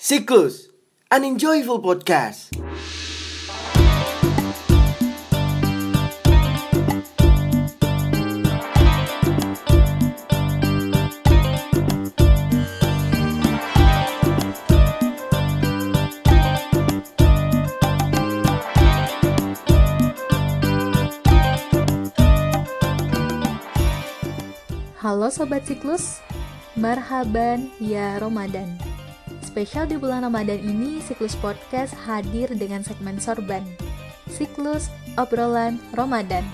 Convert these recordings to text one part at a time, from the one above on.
Siklus, an enjoyable podcast. Halo Sobat Siklus, marhaban ya Ramadan. Spesial di bulan Ramadan ini, Siklus Podcast hadir dengan segmen sorban. Siklus Obrolan Ramadan.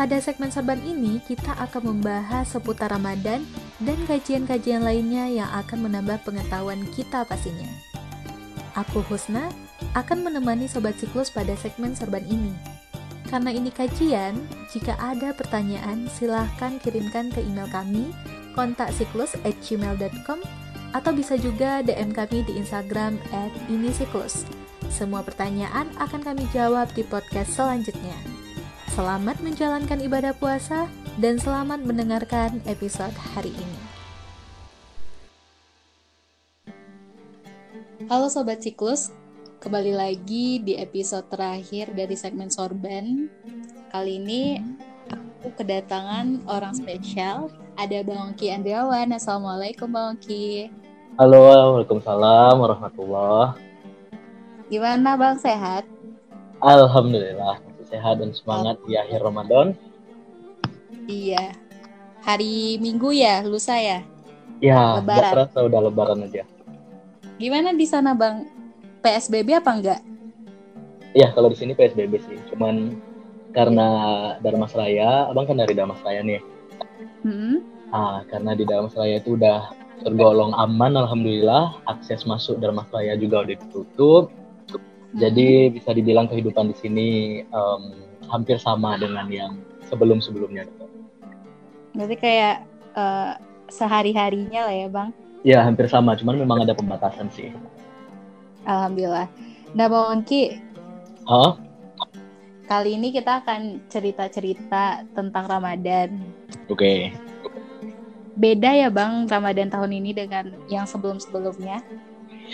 Pada segmen sorban ini, kita akan membahas seputar Ramadan dan kajian-kajian lainnya yang akan menambah pengetahuan kita pastinya. Aku Husna akan menemani Sobat Siklus pada segmen sorban ini. Karena ini kajian, jika ada pertanyaan silahkan kirimkan ke email kami kontaksiklus@gmail.com atau bisa juga DM kami di Instagram @inisiklus. Semua pertanyaan akan kami jawab di podcast selanjutnya. Selamat menjalankan ibadah puasa dan selamat mendengarkan episode hari ini. Halo Sobat Siklus, kembali lagi di episode terakhir dari segmen Sorban. Kali ini aku kedatangan orang spesial. Ada Bang Oki Andriawan. Assalamualaikum Bang Oki. Halo, Waalaikumsalam warahmatullah. Gimana Bang, sehat? Alhamdulillah, masih sehat dan semangat di akhir Ramadan. Iya. Hari Minggu ya, lusa ya? Ya, Lebaran. terasa udah lebaran aja. Gimana di sana Bang? PSBB apa enggak? Ya, kalau di sini PSBB sih. Cuman karena Darmas Raya, abang kan dari Darmas Raya nih. Hmm? Ah, karena di Darmas Raya itu udah tergolong aman, alhamdulillah. Akses masuk Darmas Raya juga udah ditutup. Jadi bisa dibilang kehidupan di sini em, hampir sama dengan yang sebelum-sebelumnya. Berarti kayak eh, sehari-harinya lah ya Bang? Ya, hampir sama. Cuman memang ada pembatasan sih. Alhamdulillah. Nah Bang Oki, Hah? kali ini kita akan cerita-cerita tentang Ramadan. Oke. Beda ya Bang Ramadan tahun ini dengan yang sebelum-sebelumnya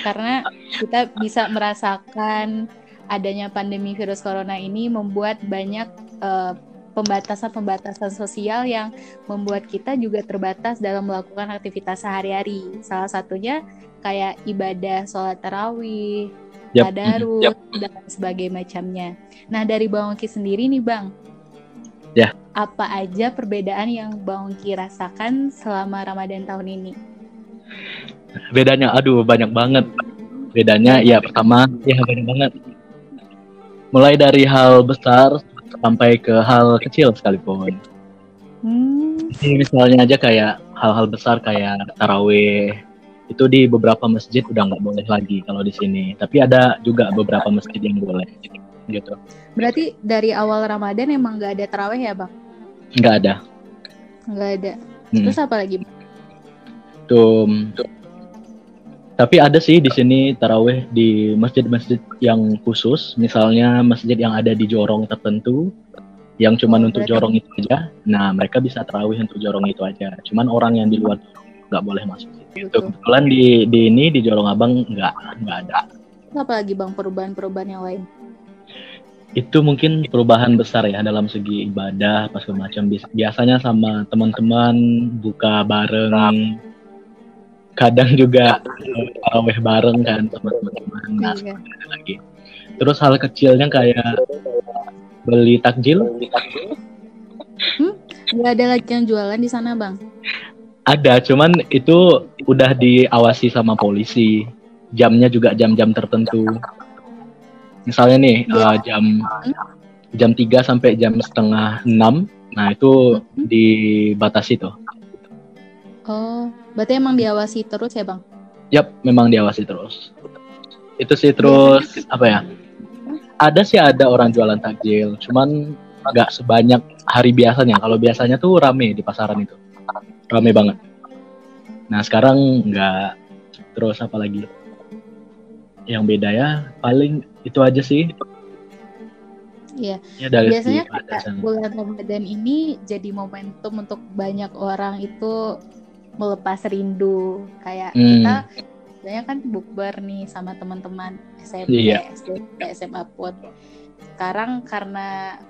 karena kita bisa merasakan adanya pandemi virus corona ini membuat banyak eh, pembatasan-pembatasan sosial yang membuat kita juga terbatas dalam melakukan aktivitas sehari-hari. Salah satunya kayak ibadah sholat tarawih, Yap. tadarus, dan sebagainya macamnya. Nah dari Bang Oki sendiri nih Bang, Ya. apa aja perbedaan yang Bang Oki rasakan selama Ramadan tahun ini? bedanya aduh banyak banget. Bedanya ya pertama ya banyak banget. Mulai dari hal besar sampai ke hal kecil sekalipun. Hmm, Ini misalnya aja kayak hal-hal besar kayak taraweh itu di beberapa masjid udah nggak boleh lagi kalau di sini. Tapi ada juga beberapa masjid yang boleh gitu berarti dari awal Ramadan emang nggak ada taraweh ya Bang? nggak ada Nggak ada. Hmm. Terus apa lagi? Tuh tapi ada sih di sini taraweh di masjid-masjid yang khusus, misalnya masjid yang ada di jorong tertentu, yang cuman Oh, untuk jorong itu aja. Nah, mereka bisa tarawih untuk jorong itu aja. Cuman orang yang di luar nggak boleh masuk. Gitu. Betul. Kebetulan di di ini di jorong abang nggak nggak ada. Apa lagi Bang perubahan-perubahan yang lain? Itu mungkin perubahan besar ya dalam segi ibadah pas macam biasanya sama teman-teman buka bareng. Kadang juga eh, taraweh bareng kan sama teman-teman. Nah, Iya. lagi. Terus hal kecilnya kayak beli takjil Nggak ada lagi yang jualan di sana Bang? ada, cuman itu udah diawasi sama polisi. Jamnya juga jam-jam tertentu. Misalnya nih eh, jam jam 3 sampai jam setengah 6 Nah itu Mhm. dibatasi tuh. Oh, berarti emang diawasi terus ya Bang? Yap, memang diawasi terus. Itu sih terus apa ya? Ada sih ada orang jualan takjil, cuman nggak sebanyak hari biasanya. Kalau biasanya tuh rame di pasaran itu, rame banget. Nah sekarang nggak. Terus apa lagi? Yang beda ya paling itu aja sih. Iya. Ya Biasanya kayak bulan Ramadan ini jadi momentum untuk banyak orang itu melepas rindu. Kayak Hmm. kita biasanya kan bukber nih sama teman-teman SMP, Iya. SMP, SMA pun. Sekarang karena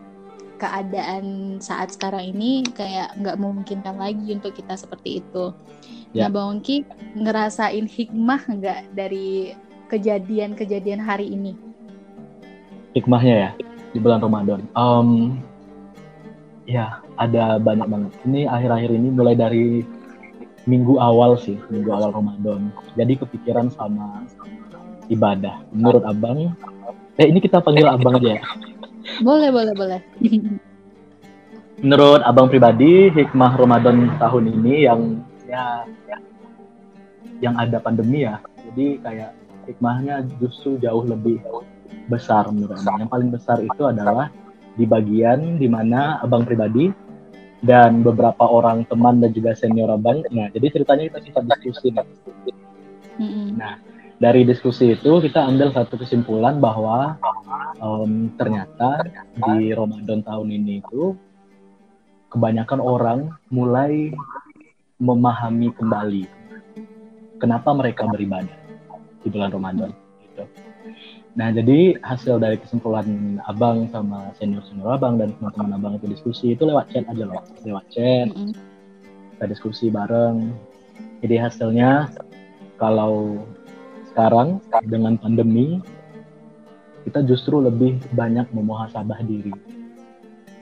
keadaan saat sekarang ini kayak nggak memungkinkan lagi untuk kita seperti itu. Ya. Nah, Bang Ongki ngerasain hikmah nggak dari kejadian-kejadian hari ini? Hikmahnya ya di bulan Ramadan. Em, ya ada banyak banget. Ini akhir-akhir ini mulai dari minggu awal sih, minggu awal Ramadan. Jadi kepikiran sama ibadah. Menurut abang, eh ini kita panggil abang aja ya. Boleh, boleh, boleh. Menurut abang pribadi, hikmah Ramadan tahun ini yang ya yang ada pandemi ya. Jadi kayak hikmahnya justru jauh lebih besar menurut abang. Yang paling besar itu adalah di bagian di mana abang pribadi dan beberapa orang teman dan juga senior abang. Nah, jadi ceritanya kita sempat diskusi. nih. Mm-mm. Dari diskusi itu kita ambil satu kesimpulan bahwa em, ternyata di Ramadan tahun ini itu kebanyakan orang mulai memahami kembali kenapa mereka beribadah di bulan Ramadan. Nah, jadi hasil dari kesimpulan abang sama senior-senior abang dan teman-teman abang itu diskusi itu lewat chat aja loh, lewat chat Mm-mm. kita diskusi bareng. Jadi hasilnya kalau sekarang dengan pandemi kita justru lebih banyak memuhasabah diri.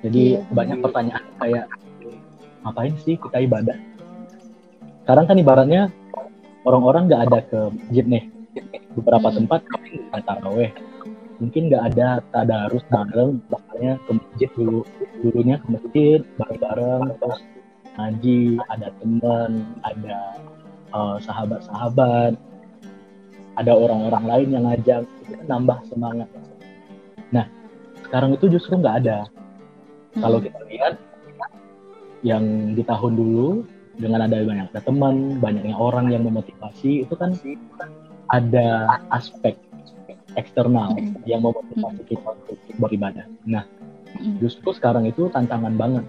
Jadi Iya. banyak pertanyaan kayak ngapain sih kita ibadah? Sekarang kan ibaratnya orang-orang nggak ada ke masjid nih. Beberapa Hmm. tempat nggak taraweh. Mungkin nggak ada tadarus bareng, misalnya ke masjid dulu. Dulunya ke masjid bareng-bareng, terus ngaji, ada teman, ada eh, sahabat-sahabat, ada orang-orang lain yang ngajak, itu kan nambah semangat. Nah, sekarang itu justru nggak ada. Kalau Mm-mm. kita lihat yang di tahun dulu dengan ada banyak ada teman, banyaknya orang yang memotivasi, itu kan ada aspek eksternal Mm. yang memotivasi kita untuk beribadah. Nah, justru sekarang itu tantangan banget.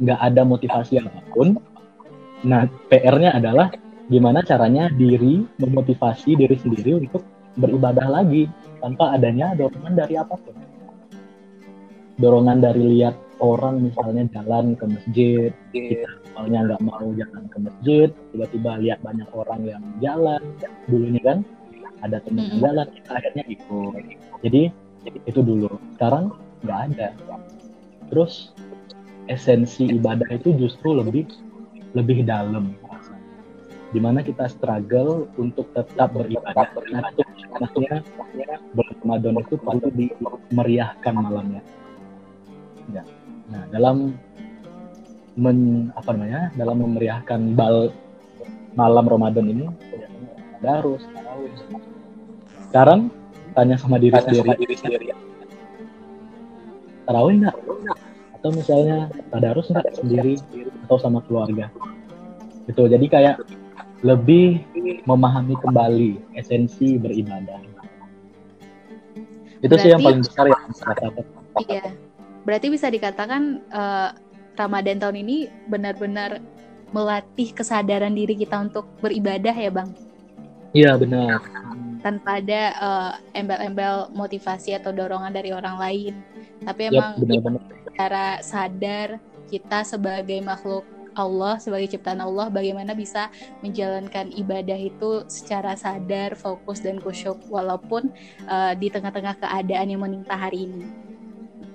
Nggak ada motivasi apa pun. Nah, PR-nya adalah gimana caranya diri memotivasi diri sendiri untuk beribadah lagi tanpa adanya dorongan dari apa pun. Dorongan dari lihat orang misalnya jalan ke masjid, kita awalnya nggak mau jalan ke masjid, tiba-tiba lihat banyak orang yang jalan, dulunya kan ada teman yang Mm-mm. jalan, kita akhirnya ikut. Jadi itu dulu. Sekarang nggak ada. Terus esensi ibadah itu justru lebih lebih dalam. Di mana kita struggle untuk tetap beribadah. Nah, itu maksudnya bulan Ramadan itu perlu dimeriahkan malamnya. Ya. Nah, dalam men, apa namanya? Dalam memeriahkan bal malam Ramadan ini ada harus tarawih. Sekarang tanya sama diri sendiri. Tarawih nggak? Atau misalnya tadarus nggak sendiri atau sama keluarga? Itu jadi kayak lebih memahami kembali esensi beribadah. Itu sih yang paling besar ya saya dapat. Iya. Berarti bisa dikatakan eh, Ramadan tahun ini benar-benar melatih kesadaran diri kita untuk beribadah ya, Bang. Iya benar. Tanpa ada eh, embel-embel motivasi atau dorongan dari orang lain. Tapi emang benar-benar. secara sadar kita sebagai makhluk Allah, sebagai ciptaan Allah, bagaimana bisa menjalankan ibadah itu secara sadar, fokus dan khusyuk walaupun eh, di tengah-tengah keadaan yang menimpa hari ini.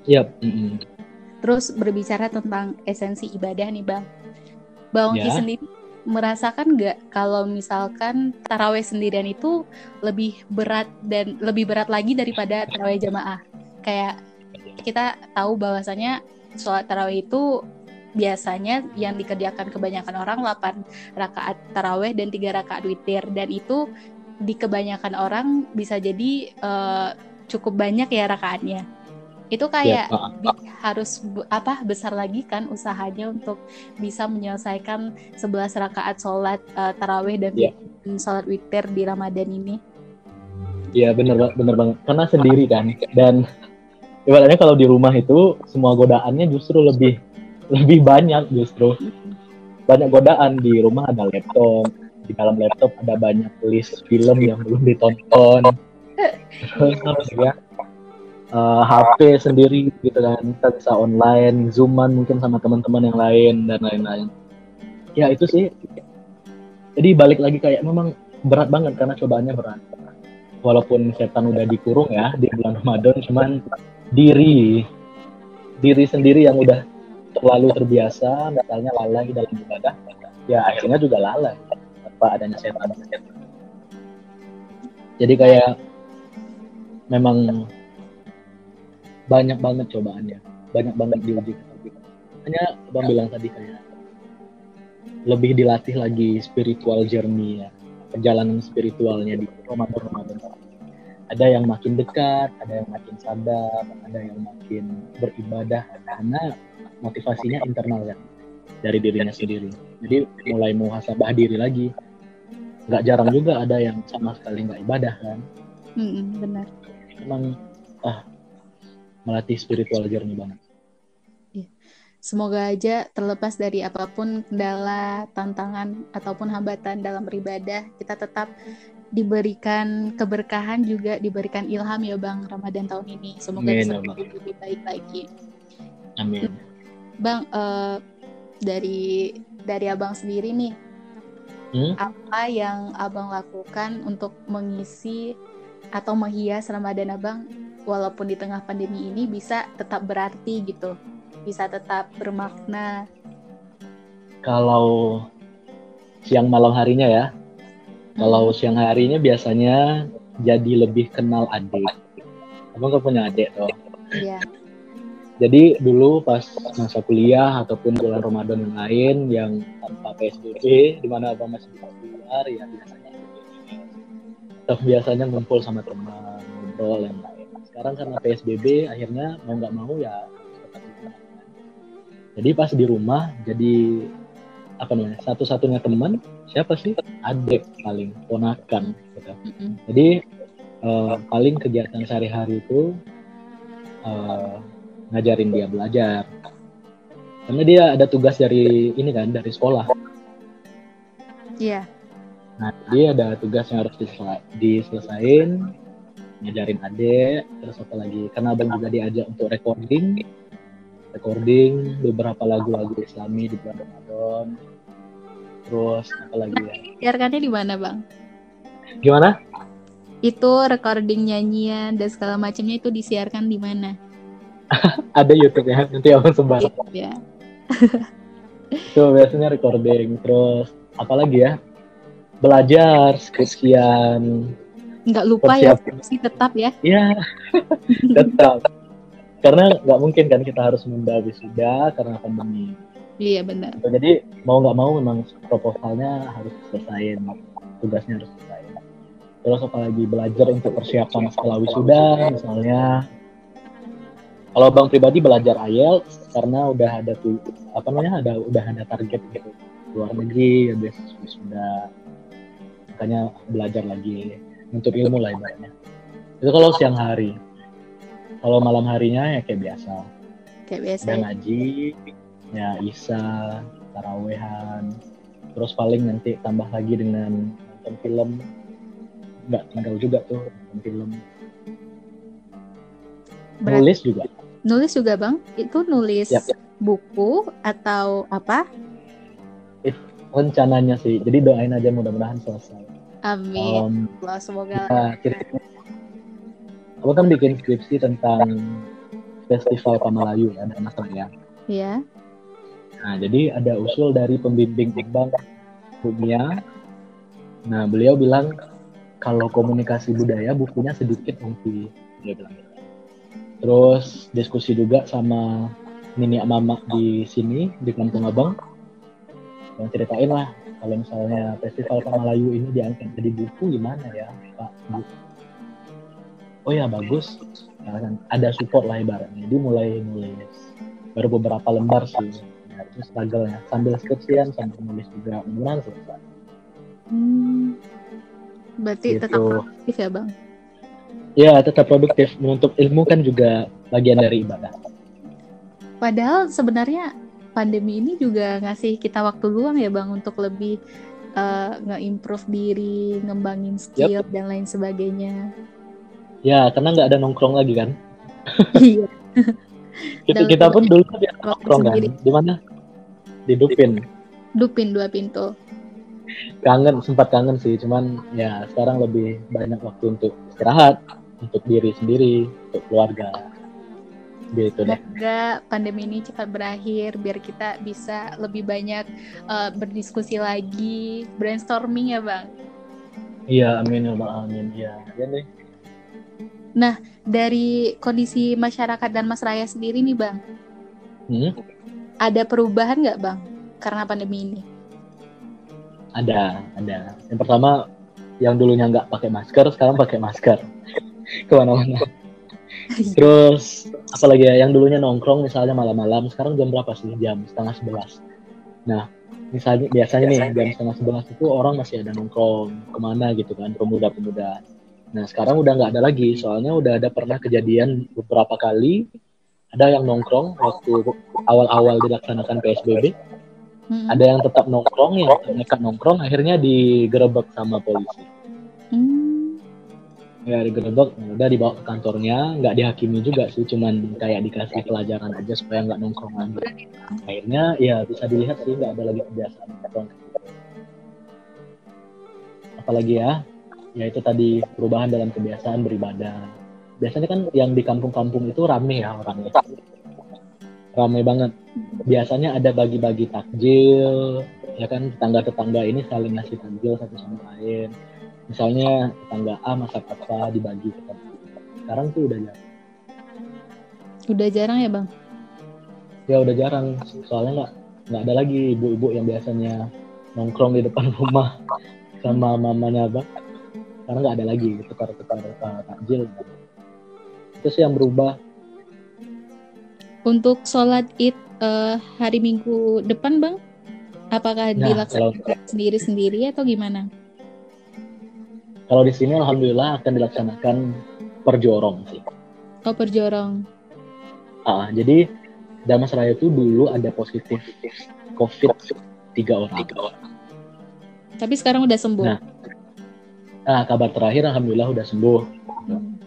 Yap. mm-mm. Terus berbicara tentang esensi ibadah nih bang, Bang Ya. sendiri merasakan nggak kalau misalkan taraweh sendirian itu lebih berat dan lebih berat lagi daripada taraweh jamaah? Kayak kita tahu bahwasanya sholat taraweh itu biasanya yang dikerjakan kebanyakan orang 8 rakaat taraweh dan tiga rakaat witir dan itu di kebanyakan orang bisa jadi eh, cukup banyak ya rakaatnya. Itu kayak Yap, ah, bi- harus apa besar lagi kan usahanya untuk bisa menyelesaikan 11 rakaat sholat eh, taraweh dan Iya. dan sholat witir di Ramadan ini. Iya bener bener banget. Karena sendiri kan. Dan ibaratnya kalau di rumah itu semua godaannya justru lebih lebih banyak justru. Banyak godaan. Di rumah ada laptop di dalam laptop ada banyak list film yang belum ditonton. Terus apa sih ya Eh, HP sendiri gitu kan. Kita bisa online zooman mungkin sama teman-teman yang lain dan lain-lain. Ya itu sih. Jadi balik lagi kayak memang berat banget karena cobaannya berat. Walaupun setan udah dikurung ya di bulan Ramadan cuman diri diri sendiri yang udah terlalu terbiasa misalnya lalai dalam ibadah ya akhirnya juga lalai tanpa adanya setan. Jadi kayak memang banyak banget cobaannya. Banyak banget diuji hanya abang bilang tadi kayak lebih dilatih lagi spiritual journey ya. Perjalanan spiritualnya di Ramadan Ramadan. Ada yang makin dekat ada yang makin sadar ada yang makin beribadah. Karena motivasinya internal kan dari dirinya sendiri. Jadi mulai muhasabah diri lagi. Nggak jarang juga ada yang sama sekali nggak ibadah kan. Mm-mm, benar. memang ah melatih spiritual journey banget Semoga aja terlepas dari apa pun kendala, tantangan ataupun hambatan dalam beribadah, kita tetap diberikan keberkahan juga diberikan ilham ya Bang Ramadan tahun ini. Semoga Amin, bisa lebih, baik lagi. amin Bang eh, dari dari Abang sendiri nih, Hmm? apa yang Abang lakukan untuk mengisi atau menghias Ramadan Abang walaupun di tengah pandemi ini bisa tetap berarti gitu, bisa tetap bermakna. kalau siang malam harinya ya. Kalau siang harinya biasanya jadi lebih kenal adik. Abang kan punya adik tuh. Iya. jadi dulu pas masa kuliah ataupun bulan Ramadan yang lain yang tanpa PSBB di mana abang masih bisa keluar ya biasanya tetap biasanya ngumpul sama teman ngobrol yang lain sekarang karena PSBB akhirnya mau nggak mau ya tetap jadi pas di rumah jadi apa namanya satu-satunya teman siapa sih adik paling ponakan gitu Mm-mm. jadi eh, paling kegiatan sehari-hari itu eh, ngajarin dia belajar. Karena dia ada tugas dari ini kan dari sekolah. Iya. Nah dia ada tugas yang harus diselesain, ngajarin adik, terus apa lagi? Karena abang juga diajak untuk recording, recording beberapa lagu-lagu Islami di bulan Ramadan. Terus apa lagi ya? Siarkannya di mana Bang? Gimana? Itu recording nyanyian dan segala macamnya itu disiarkan di mana? Ada YouTube ya, nanti abang sebar. Ya. Tuh biasanya recording, terus apa lagi ya? Belajar, skripsian, Nggak lupa ya sih tetap ya. ya tetap. Karena nggak mungkin kan kita harus menunda wisuda karena pandemi. Iya benar. Gitu. Jadi mau nggak mau memang proposalnya harus selesaiin, tugasnya harus selesai. Terus apalagi belajar untuk persiapan setelah wisuda, misalnya. Kalau bang pribadi belajar IELTS karena udah ada tuh apa namanya ada udah ada target gitu luar negeri habis wisuda makanya belajar lagi untuk ilmu lah ibaratnya itu kalau siang hari kalau malam harinya ya kayak biasa Kayak biasa. ada ya. ngaji ya isa tarawehan terus paling nanti tambah lagi dengan nonton film nggak tinggal juga tuh nonton film Berat- nulis juga Nulis juga Bang? Itu nulis Yap, yap. buku atau apa? rencananya sih jadi doain aja mudah-mudahan selesai Amin. Om, Allah semoga nah, ceritanya aku kan bikin skripsi tentang festival Kamalayu ya dan Mas ya ya. Nah, jadi ada usul dari pembimbing Iqbal Dunia. Nah, beliau bilang kalau komunikasi budaya bukunya sedikit mungkin dia bilang. Terus diskusi juga sama Nini Mama di sini di Kampung Abang. Yang ceritain lah kalau misalnya Festival Kamalayu ini diangkat jadi buku gimana ya, Pak? Bu? Oh ya bagus. Nah, kan ada support lah ibaratnya. Jadi mulai nulis baru beberapa lembar sih ya, itu struggle ya sambil skripsian sambil nulis juga mudah selesai Hmm. Berarti Gitu. tetap aktif ya Bang? ya tetap produktif menuntut ilmu kan juga bagian dari ibadah Padahal sebenarnya pandemi ini juga ngasih kita waktu luang ya Bang untuk lebih uh, nge-improve diri, ngembangin skill yep. dan lain sebagainya. Ya, karena nggak ada nongkrong lagi kan. iya. kita, kita pun dulu kan nongkrong kan. Di mana? Di Dupin. Dupin dua pintu. Kangen, sempat kangen sih. Cuman ya sekarang lebih banyak waktu untuk istirahat, untuk diri sendiri, untuk keluarga gitu deh. Semoga pandemi ini cepat berakhir biar kita bisa lebih banyak uh, berdiskusi lagi, brainstorming ya bang. Iya, amin ya amin. Iya, ya deh. Nah, dari kondisi masyarakat dan Mas Raya sendiri nih bang, hmm? ada perubahan nggak bang karena pandemi ini? Ada, ada. Yang pertama, yang dulunya nggak pakai masker, sekarang pakai masker ke mana-mana. Terus apalagi ya yang dulunya nongkrong misalnya malam-malam sekarang jam berapa sih jam setengah sebelas. Nah misalnya biasanya nih jam setengah sebelas itu orang masih ada nongkrong ke mana gitu kan pemuda-pemuda. Nah sekarang udah nggak ada lagi soalnya udah ada pernah kejadian beberapa kali ada yang nongkrong waktu awal-awal dilaksanakan PSBB. Hmm. Ada yang tetap nongkrong, yang mereka nongkrong akhirnya digerebek sama polisi. Hmm ya digerebek udah dibawa ke kantornya. Nggak dihakimi juga sih cuman kayak dikasih pelajaran aja supaya nggak nongkrong lagi. Akhirnya ya bisa dilihat sih nggak ada lagi kebiasaan nongkrong apalagi ya ya itu tadi perubahan dalam kebiasaan beribadah. Biasanya kan yang di kampung-kampung itu rame ya orangnya. Rame banget. Biasanya ada bagi-bagi takjil ya kan tetangga-tetangga ini saling ngasih takjil satu sama lain misalnya tetangga A masak apa dibagi ke sekarang tuh udah jarang. Udah jarang ya bang? Ya udah jarang. Soalnya nggak nggak ada lagi ibu-ibu yang biasanya nongkrong di depan rumah sama mamanya bang. Karena nggak ada lagi tukar-tukar uh, takjil. Itu sih yang berubah. Untuk sholat id uh, hari minggu depan bang? Apakah nah, dilaksanakan sendiri-sendiri atau gimana kalau di sini alhamdulillah akan dilaksanakan perjorong sih. Oh perjorong. Ah, jadi Damas Raya itu dulu ada positif COVID tiga orang. Tiga orang. Tapi sekarang udah sembuh. Nah, nah kabar terakhir alhamdulillah udah sembuh. Hmm.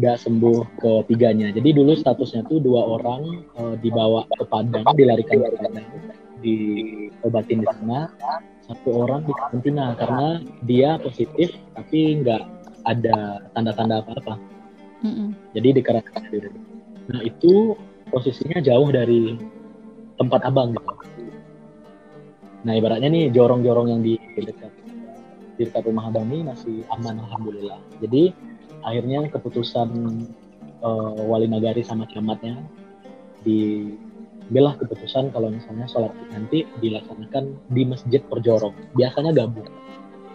Udah sembuh ketiganya. Jadi dulu statusnya tuh dua orang uh, dibawa ke Padang, dilarikan ke Padang, diobatin di sana satu orang di karantina karena dia positif tapi nggak ada tanda-tanda apa-apa. Mm-hmm. Jadi di karantina dulu. Nah itu posisinya jauh dari tempat abang gitu. Nah ibaratnya nih jorong-jorong yang di dekat di dekat rumah abang ini masih aman alhamdulillah. Jadi akhirnya keputusan uh, wali nagari sama camatnya di ambillah keputusan kalau misalnya sholat nanti dilaksanakan di masjid perjorong biasanya gabung.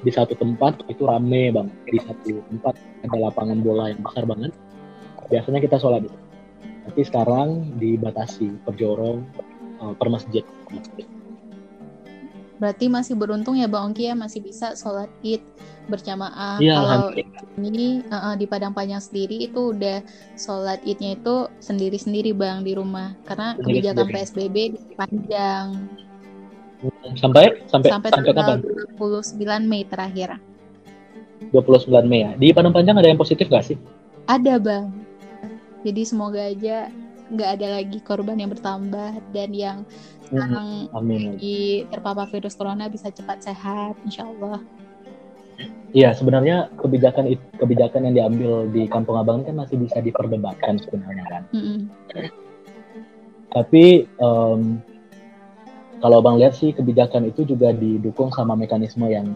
Di satu tempat itu rame bang di satu tempat ada lapangan bola yang besar banget. Biasanya kita sholat itu tapi sekarang dibatasi perjorong uh, per masjid berarti masih beruntung ya bang Ongki ya masih bisa sholat id berjamaah. Ya, Kalau ini uh, di Padang Panjang sendiri itu udah sholat idnya itu sendiri-sendiri bang di rumah karena sendiri, kebijakan sendiri. PSBB panjang. Sampai sampai sampai, sampai tanggal 29 Mei terakhir. 29 Mei ya. Di Padang Panjang ada yang positif gak sih? Ada bang. Jadi semoga aja nggak ada lagi korban yang bertambah dan yang sekarang hmm, lagi terpapar virus corona bisa cepat sehat, insya Allah. Iya, sebenarnya kebijakan kebijakan yang diambil di Kampung Abang kan masih bisa diperdebatkan sebenarnya kan. Mm -hmm. Tapi um, kalau Bang lihat sih kebijakan itu juga didukung sama mekanisme yang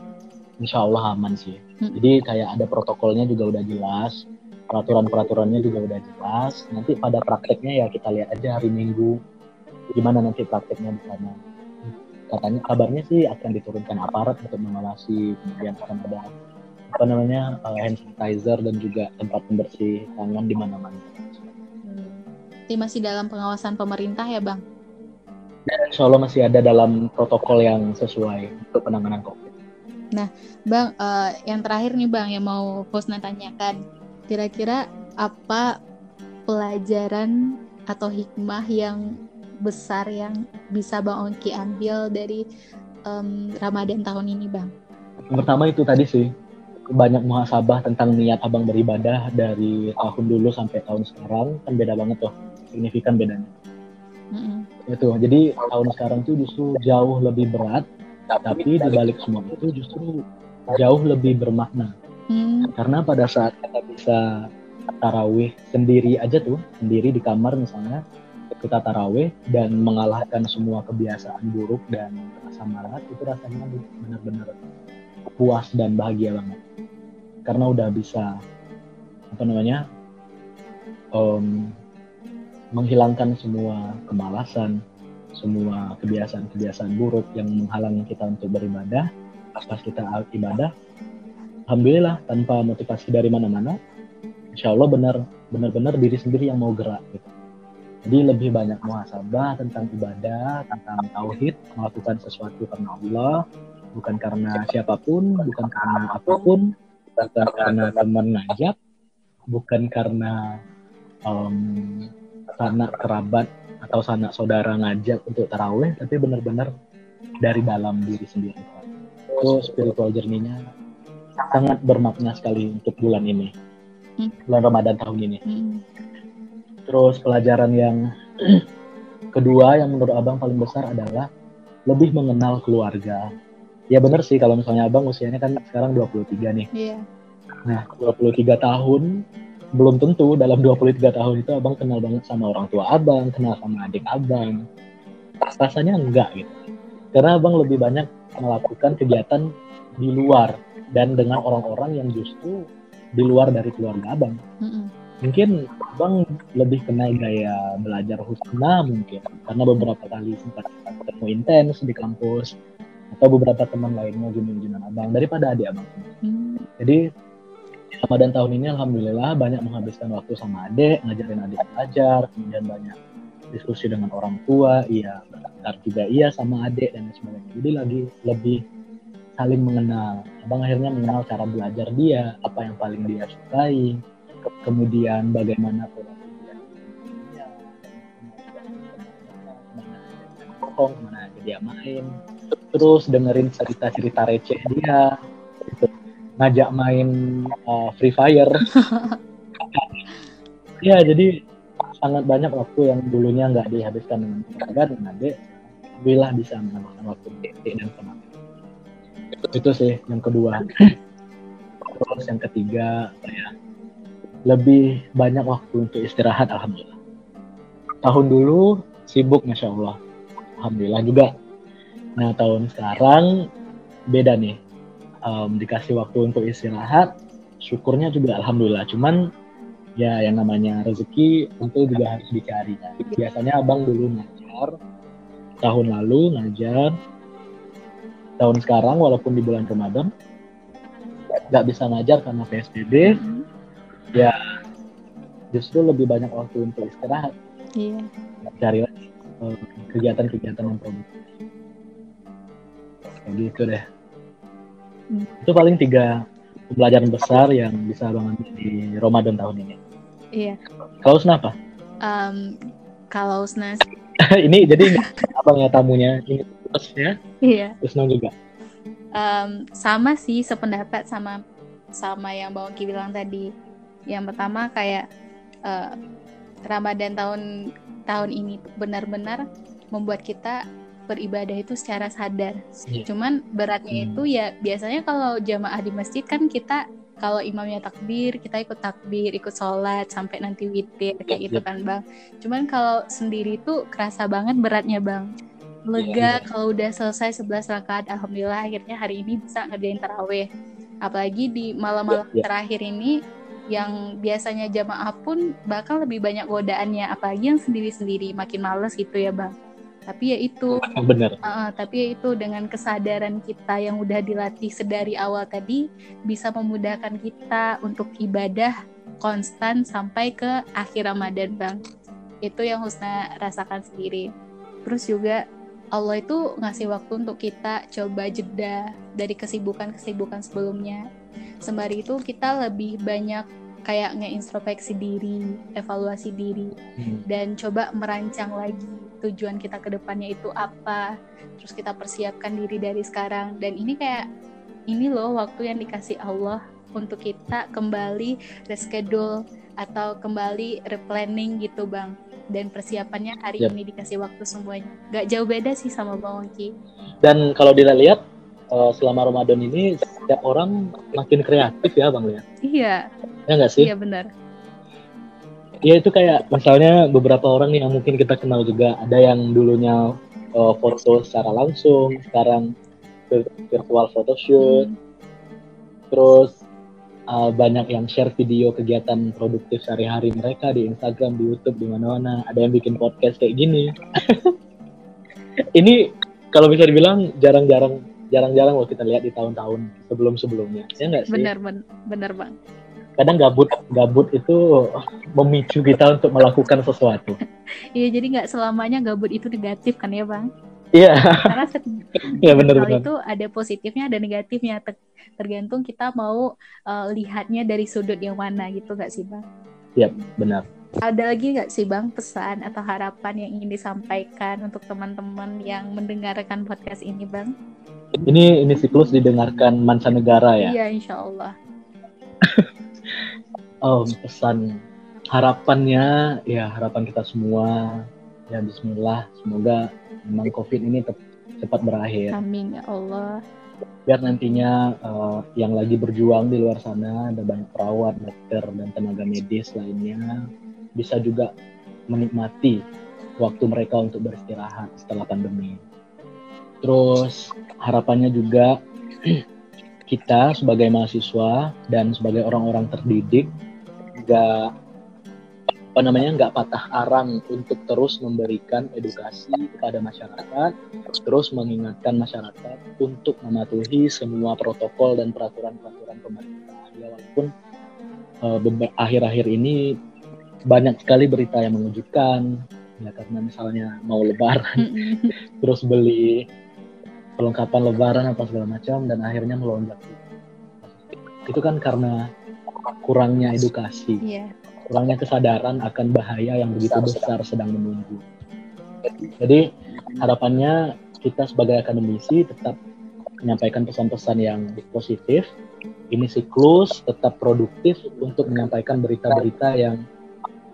insya Allah aman sih. Mm. Jadi kayak ada protokolnya juga udah jelas, peraturan-peraturannya juga udah jelas. Nanti pada prakteknya ya kita lihat aja hari Minggu gimana nanti prakteknya di sana katanya kabarnya sih akan diturunkan aparat untuk mengawasi kemudian akan ada apa namanya uh, hand sanitizer dan juga tempat pembersih tangan di mana-mana. Hmm. masih dalam pengawasan pemerintah ya bang? Dan insya Allah masih ada dalam protokol yang sesuai untuk penanganan COVID. Nah, bang, uh, yang terakhir nih bang yang mau Husna tanyakan, kira-kira apa pelajaran atau hikmah yang besar yang bisa Bang Ongki ambil dari um, Ramadan tahun ini, Bang? Yang pertama itu tadi sih banyak muhasabah tentang niat abang beribadah dari tahun dulu sampai tahun sekarang kan beda banget tuh signifikan bedanya Mm-mm. itu jadi tahun sekarang tuh justru jauh lebih berat tapi di balik semua itu justru jauh lebih bermakna Hmm. karena pada saat kita bisa tarawih sendiri aja tuh sendiri di kamar misalnya kita tarawih dan mengalahkan semua kebiasaan buruk dan rasa malas itu rasanya benar-benar puas dan bahagia banget karena udah bisa apa namanya em, menghilangkan semua kemalasan semua kebiasaan-kebiasaan buruk yang menghalangi kita untuk beribadah pas kita ibadah alhamdulillah tanpa motivasi dari mana-mana insya Allah benar benar-benar diri sendiri yang mau gerak gitu. jadi lebih banyak muhasabah tentang ibadah tentang tauhid melakukan sesuatu karena Allah bukan karena siapa pun bukan karena apa pun bukan karena teman ngajak bukan karena em, sanak kerabat atau sanak saudara ngajak untuk taraweh tapi benar-benar dari dalam diri sendiri itu spiritual journey-nya sangat bermakna sekali untuk bulan ini Hmm. bulan Ramadan tahun ini Hmm. terus pelajaran yang kedua yang menurut abang paling besar adalah lebih mengenal keluarga ya bener sih kalau misalnya abang usianya kan sekarang 23 nih Iya. Nah, 23 tahun belum tentu dalam 23 tahun itu abang kenal banget sama orang tua abang, kenal sama adik abang. Rasanya enggak gitu. Karena abang lebih banyak melakukan kegiatan di luar dan dengan orang-orang yang justru di luar dari keluarga abang. Mm-mm. Mungkin abang lebih kenal gaya belajar husna mungkin karena beberapa kali sempat ketemu intens di kampus atau beberapa teman lainnya junjungan abang daripada adik abang. Hmm. Jadi Ramadan tahun ini alhamdulillah banyak menghabiskan waktu sama adik, ngajarin adik belajar, kemudian banyak diskusi dengan orang tua, iya bentar juga iya sama adik dan sebagainya. Jadi lagi lebih saling mengenal. Abang akhirnya mengenal cara belajar dia, apa yang paling dia sukai, ke- kemudian bagaimana pola pikir dia, ke mana aja main, terus dengerin cerita-cerita receh dia, gitu. ngajak main uh, Free Fire. ya jadi sangat banyak waktu yang dulunya nggak dihabiskan dengan keluarga dengan adik, alhamdulillah bisa menghabiskan waktu adik dan teman. Itu sih yang kedua. Terus yang ketiga, ya, lebih banyak waktu untuk istirahat, alhamdulillah. Tahun dulu sibuk, masya Allah, alhamdulillah juga. Nah tahun sekarang beda nih, Em, dikasih waktu untuk istirahat, syukurnya juga alhamdulillah. Cuman ya yang namanya rezeki tentu juga harus dicari. kan. Biasanya abang dulu ngajar, tahun lalu ngajar, tahun sekarang walaupun di bulan Ramadan nggak bisa ngajar karena PSBB, Mm. justru lebih banyak waktu untuk istirahat, Iya. cari lagi eh, kegiatan-kegiatan yang produktif. Kayak gitu deh. Hmm. Itu paling tiga pembelajaran besar yang bisa abang ambil di Ramadan tahun ini. Iya. Kalau kenapa? Em, kalau Snas, ini jadi abang ya tamunya ini terus ya, iya. terus juga. Em, sama sih sependapat sama sama yang Bang Oki bilang tadi. Yang pertama kayak eh, Ramadan tahun tahun ini benar-benar membuat kita beribadah itu secara sadar. Iya. Cuman beratnya Hmm. itu ya biasanya kalau jamaah di masjid kan kita kalau imamnya takbir kita ikut takbir, ikut sholat sampai nanti witir kayak Iya, gitu iya. kan bang. Cuman kalau sendiri tuh kerasa banget beratnya bang. Lega Iya, kalau udah selesai 11 rakaat, alhamdulillah akhirnya hari ini bisa ngerjain taraweh. Apalagi di malam-malam Iya, iya. terakhir ini yang biasanya jamaah pun bakal lebih banyak godaannya, apalagi yang sendiri-sendiri makin males gitu ya bang. Tapi ya itu Bener. Uh, tapi ya itu dengan kesadaran kita yang udah dilatih sedari awal tadi bisa memudahkan kita untuk ibadah konstan sampai ke akhir Ramadan bang itu yang Husna rasakan sendiri terus juga Allah itu ngasih waktu untuk kita coba jeda dari kesibukan-kesibukan sebelumnya. Sembari itu kita lebih banyak kayak ngeintrospeksi diri evaluasi diri Hmm. dan coba merancang lagi tujuan kita ke depannya itu apa. Terus kita persiapkan diri dari sekarang. Dan ini kayak ini loh waktu yang dikasih Allah untuk kita kembali reschedule atau kembali replanning gitu bang dan persiapannya hari Yap. ini dikasih waktu semuanya. Gak jauh beda sih sama bang Wongki Dan kalau dilihat eh, selama Ramadan ini setiap orang makin kreatif ya Bang ya. iya. Ya nggak sih? iya benar. Ya itu kayak misalnya beberapa orang yang mungkin kita kenal juga. Ada yang dulunya eh, foto secara langsung, sekarang vir- virtual photoshoot, Hmm, terus eh, banyak yang share video kegiatan produktif sehari-hari mereka di Instagram, di YouTube, di mana-mana. Ada yang bikin podcast kayak gini. Ini kalau bisa dibilang jarang-jarang jarang-jarang loh kita lihat di tahun-tahun sebelum-sebelumnya. Ya nggak sih? benar ben- benar bang Kadang gabut gabut itu memicu kita untuk melakukan sesuatu. iya jadi nggak selamanya gabut itu negatif kan ya bang Iya, karena setiap iya hal benar-benar. itu ada positifnya ada negatifnya tergantung kita mau uh, lihatnya dari sudut yang mana gitu gak sih bang? Benar. ada lagi nggak sih bang pesan atau harapan yang ingin disampaikan untuk teman-teman yang mendengarkan podcast ini bang? Ini ini siklus didengarkan mancanegara ya. iya insya Allah. Oh, pesan harapannya ya harapan kita semua. Ya Bismillah. Semoga memang COVID ini cepat berakhir. Amin ya Allah biar nantinya eh, yang lagi berjuang di luar sana ada banyak perawat, dokter dan tenaga medis lainnya bisa juga menikmati waktu mereka untuk beristirahat setelah pandemi. Terus harapannya juga kita sebagai mahasiswa dan sebagai orang-orang terdidik nggak apa namanya nggak patah arang untuk terus memberikan edukasi kepada masyarakat, terus mengingatkan masyarakat untuk mematuhi semua protokol dan peraturan-peraturan pemerintah. Ya walaupun beber- akhir-akhir ini banyak sekali berita yang mengejutkan, ya karena misalnya mau lebaran terus beli perlengkapan lebaran apa segala macam dan akhirnya melonjak. Itu kan karena kurangnya edukasi iya kurangnya kesadaran akan bahaya yang begitu besar sedang menunggu. Jadi harapannya kita sebagai akademisi tetap menyampaikan pesan-pesan yang positif. Ini siklus tetap produktif untuk menyampaikan berita-berita yang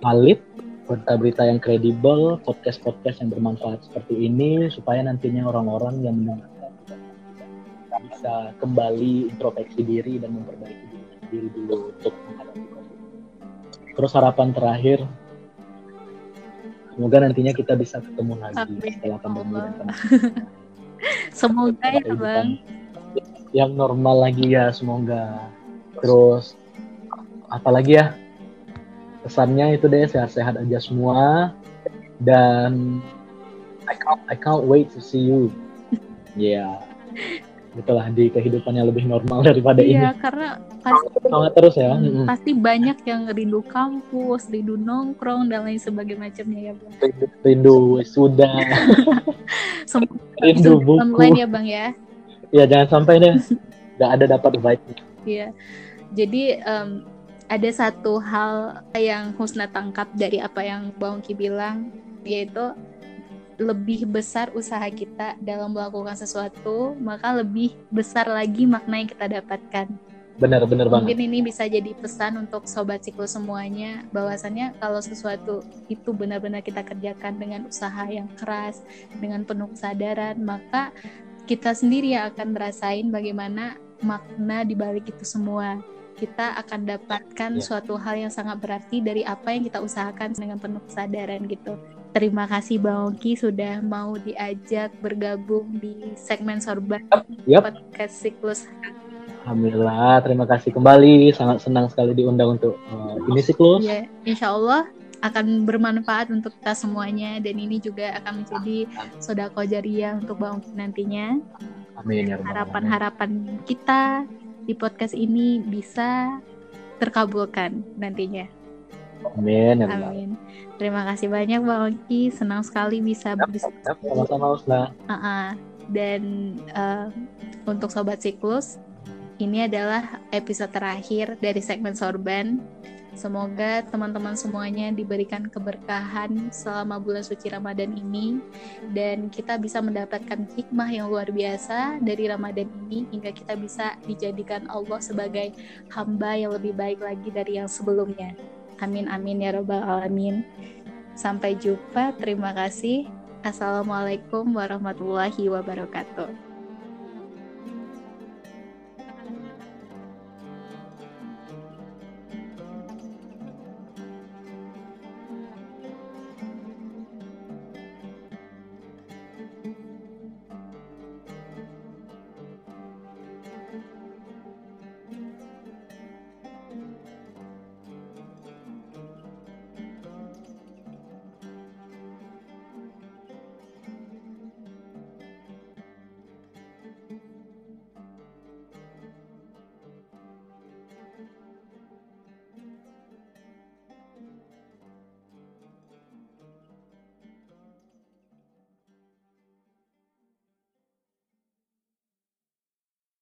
valid, berita-berita yang kredibel, podcast-podcast yang bermanfaat seperti ini supaya nantinya orang-orang yang mendengarkan bisa kembali introspeksi diri dan memperbaiki diri sendiri dulu untuk menghadapi. Terus harapan terakhir, semoga nantinya kita bisa ketemu lagi Amin. setelah pandemi semoga ya bang yang normal lagi ya semoga. Terus apalagi ya pesannya itu deh sehat-sehat aja semua dan I can't, I can't wait to see you. Ya, itulah di kehidupan yang lebih normal daripada iya ini. karena pasti Semangat terus ya. Hmm, pasti banyak yang rindu kampus, rindu nongkrong dan lain sebagainya macamnya ya bang. Rindu, rindu sudah, rindu buku. online ya bang ya. Ya jangan sampai deh nggak ada dapat vibe. Iya. Jadi em, ada satu hal yang Husna tangkap dari apa yang Bang Ki bilang yaitu lebih besar usaha kita dalam melakukan sesuatu, maka lebih besar lagi makna yang kita dapatkan. Benar-benar banget. Mungkin ini bisa jadi pesan untuk sobat siklus semuanya bahwasannya kalau sesuatu itu benar-benar kita kerjakan dengan usaha yang keras, dengan penuh kesadaran, maka kita sendiri yang akan merasain bagaimana makna di balik itu semua. Kita akan dapatkan Ya. suatu hal yang sangat berarti dari apa yang kita usahakan dengan penuh kesadaran gitu. Terima kasih Bang Oki sudah mau diajak bergabung di segmen Sorban Yap. podcast siklus Alhamdulillah, terima kasih kembali. Sangat senang sekali diundang untuk uh, ini siklus. Ya, insya Allah akan bermanfaat untuk kita semuanya dan ini juga akan menjadi sodako jariah untuk Bang Uki nantinya. Amin ya. Harapan-harapan kita di podcast ini bisa terkabulkan nantinya. Amin ya Amin. Terima kasih banyak Bang Oki, senang sekali bisa berdiskusi. Sama-sama Usna. Ah-ah. Dan eh, untuk sobat siklus, ini adalah episode terakhir dari segmen Sorban. Semoga teman-teman semuanya diberikan keberkahan selama bulan suci Ramadan ini dan kita bisa mendapatkan hikmah yang luar biasa dari Ramadan ini hingga kita bisa dijadikan Allah sebagai hamba yang lebih baik lagi dari yang sebelumnya. Amin amin ya robbal alamin. Sampai jumpa. Terima kasih. Assalamualaikum warahmatullahi wabarakatuh.